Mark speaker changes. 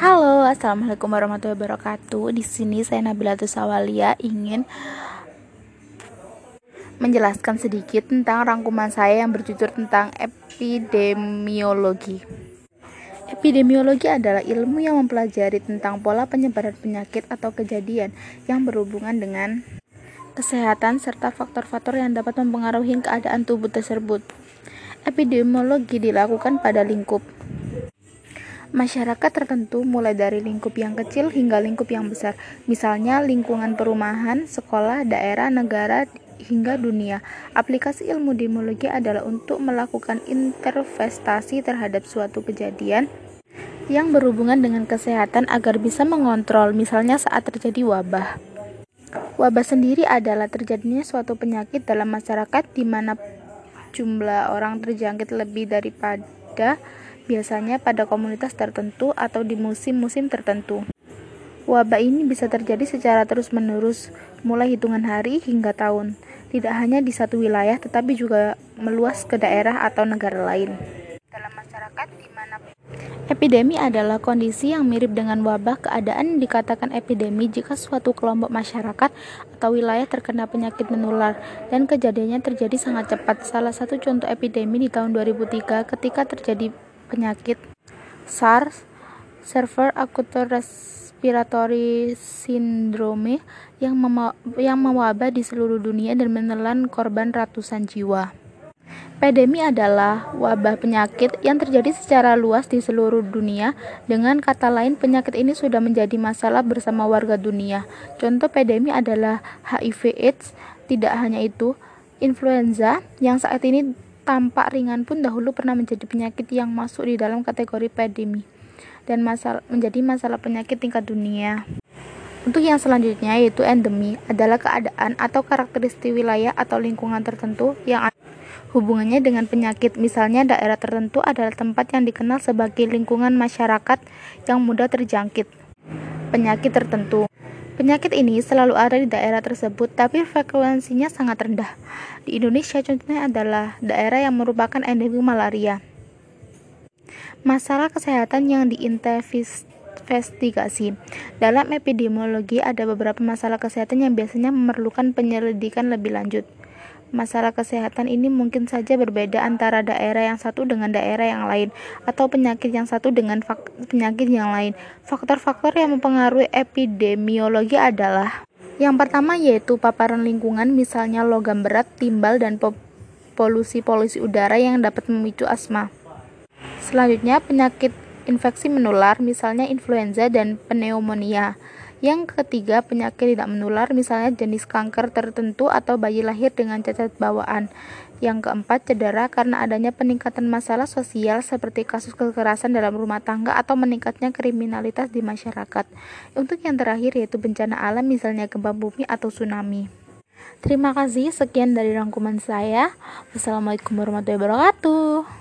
Speaker 1: Halo, assalamualaikum warahmatullahi wabarakatuh. Di sini saya Nabila Tusawalia ingin menjelaskan sedikit tentang rangkuman saya yang berjudul tentang epidemiologi. Epidemiologi adalah ilmu yang mempelajari tentang pola penyebaran penyakit atau kejadian yang berhubungan dengan kesehatan serta faktor-faktor yang dapat mempengaruhi keadaan tubuh tersebut. Epidemiologi dilakukan pada lingkup masyarakat tertentu mulai dari lingkup yang kecil hingga lingkup yang besar, misalnya lingkungan perumahan, sekolah, daerah, negara, hingga dunia. Aplikasi ilmu dimologi adalah untuk melakukan intervestasi terhadap suatu kejadian yang berhubungan dengan kesehatan agar bisa mengontrol, misalnya saat terjadi wabah. Wabah sendiri adalah terjadinya suatu penyakit dalam masyarakat di mana jumlah orang terjangkit lebih daripada biasanya pada komunitas tertentu atau di musim-musim tertentu. Wabah ini bisa terjadi secara terus-menerus, mulai hitungan hari hingga tahun, tidak hanya di satu wilayah tetapi juga meluas ke daerah atau negara lain. Dalam masyarakat di mana epidemi adalah kondisi yang mirip dengan wabah, keadaan dikatakan epidemi jika suatu kelompok masyarakat atau wilayah terkena penyakit menular dan kejadiannya terjadi sangat cepat. Salah satu contoh epidemi di tahun 2003 ketika terjadi penyakit SARS Severe Acute Respiratory Syndrome yang, yang mewabah di seluruh dunia dan menelan korban ratusan jiwa. Pandemi adalah wabah penyakit yang terjadi secara luas di seluruh dunia. Dengan kata lain, penyakit ini sudah menjadi masalah bersama warga dunia. Contoh pandemi adalah HIV/AIDS. Tidak hanya itu, influenza yang saat ini tampak ringan pun dahulu pernah menjadi penyakit yang masuk di dalam kategori pandemi dan masalah, menjadi masalah penyakit tingkat dunia. Untuk yang selanjutnya yaitu endemi adalah keadaan atau karakteristik wilayah atau lingkungan tertentu yang hubungannya dengan penyakit. Misalnya daerah tertentu adalah tempat yang dikenal sebagai lingkungan masyarakat yang mudah terjangkit penyakit tertentu. Penyakit ini selalu ada di daerah tersebut, tapi frekuensinya sangat rendah. Di Indonesia, contohnya adalah daerah yang merupakan endemi malaria. Masalah kesehatan yang diinvestigasi dalam epidemiologi ada beberapa masalah kesehatan yang biasanya memerlukan penyelidikan lebih lanjut. Masalah kesehatan ini mungkin saja berbeda antara daerah yang satu dengan daerah yang lain, atau penyakit yang satu dengan penyakit yang lain. Faktor-faktor yang mempengaruhi epidemiologi adalah yang pertama yaitu paparan lingkungan, misalnya logam berat, timbal, dan polusi-polusi udara yang dapat memicu asma. Selanjutnya, penyakit infeksi menular, misalnya influenza dan pneumonia. Yang ketiga, penyakit tidak menular, misalnya jenis kanker tertentu atau bayi lahir dengan cacat bawaan. Yang keempat, cedera karena adanya peningkatan masalah sosial seperti kasus kekerasan dalam rumah tangga atau meningkatnya kriminalitas di masyarakat. Untuk yang terakhir yaitu bencana alam misalnya gempa bumi atau tsunami. Terima kasih, sekian dari rangkuman saya. Wassalamualaikum warahmatullahi wabarakatuh.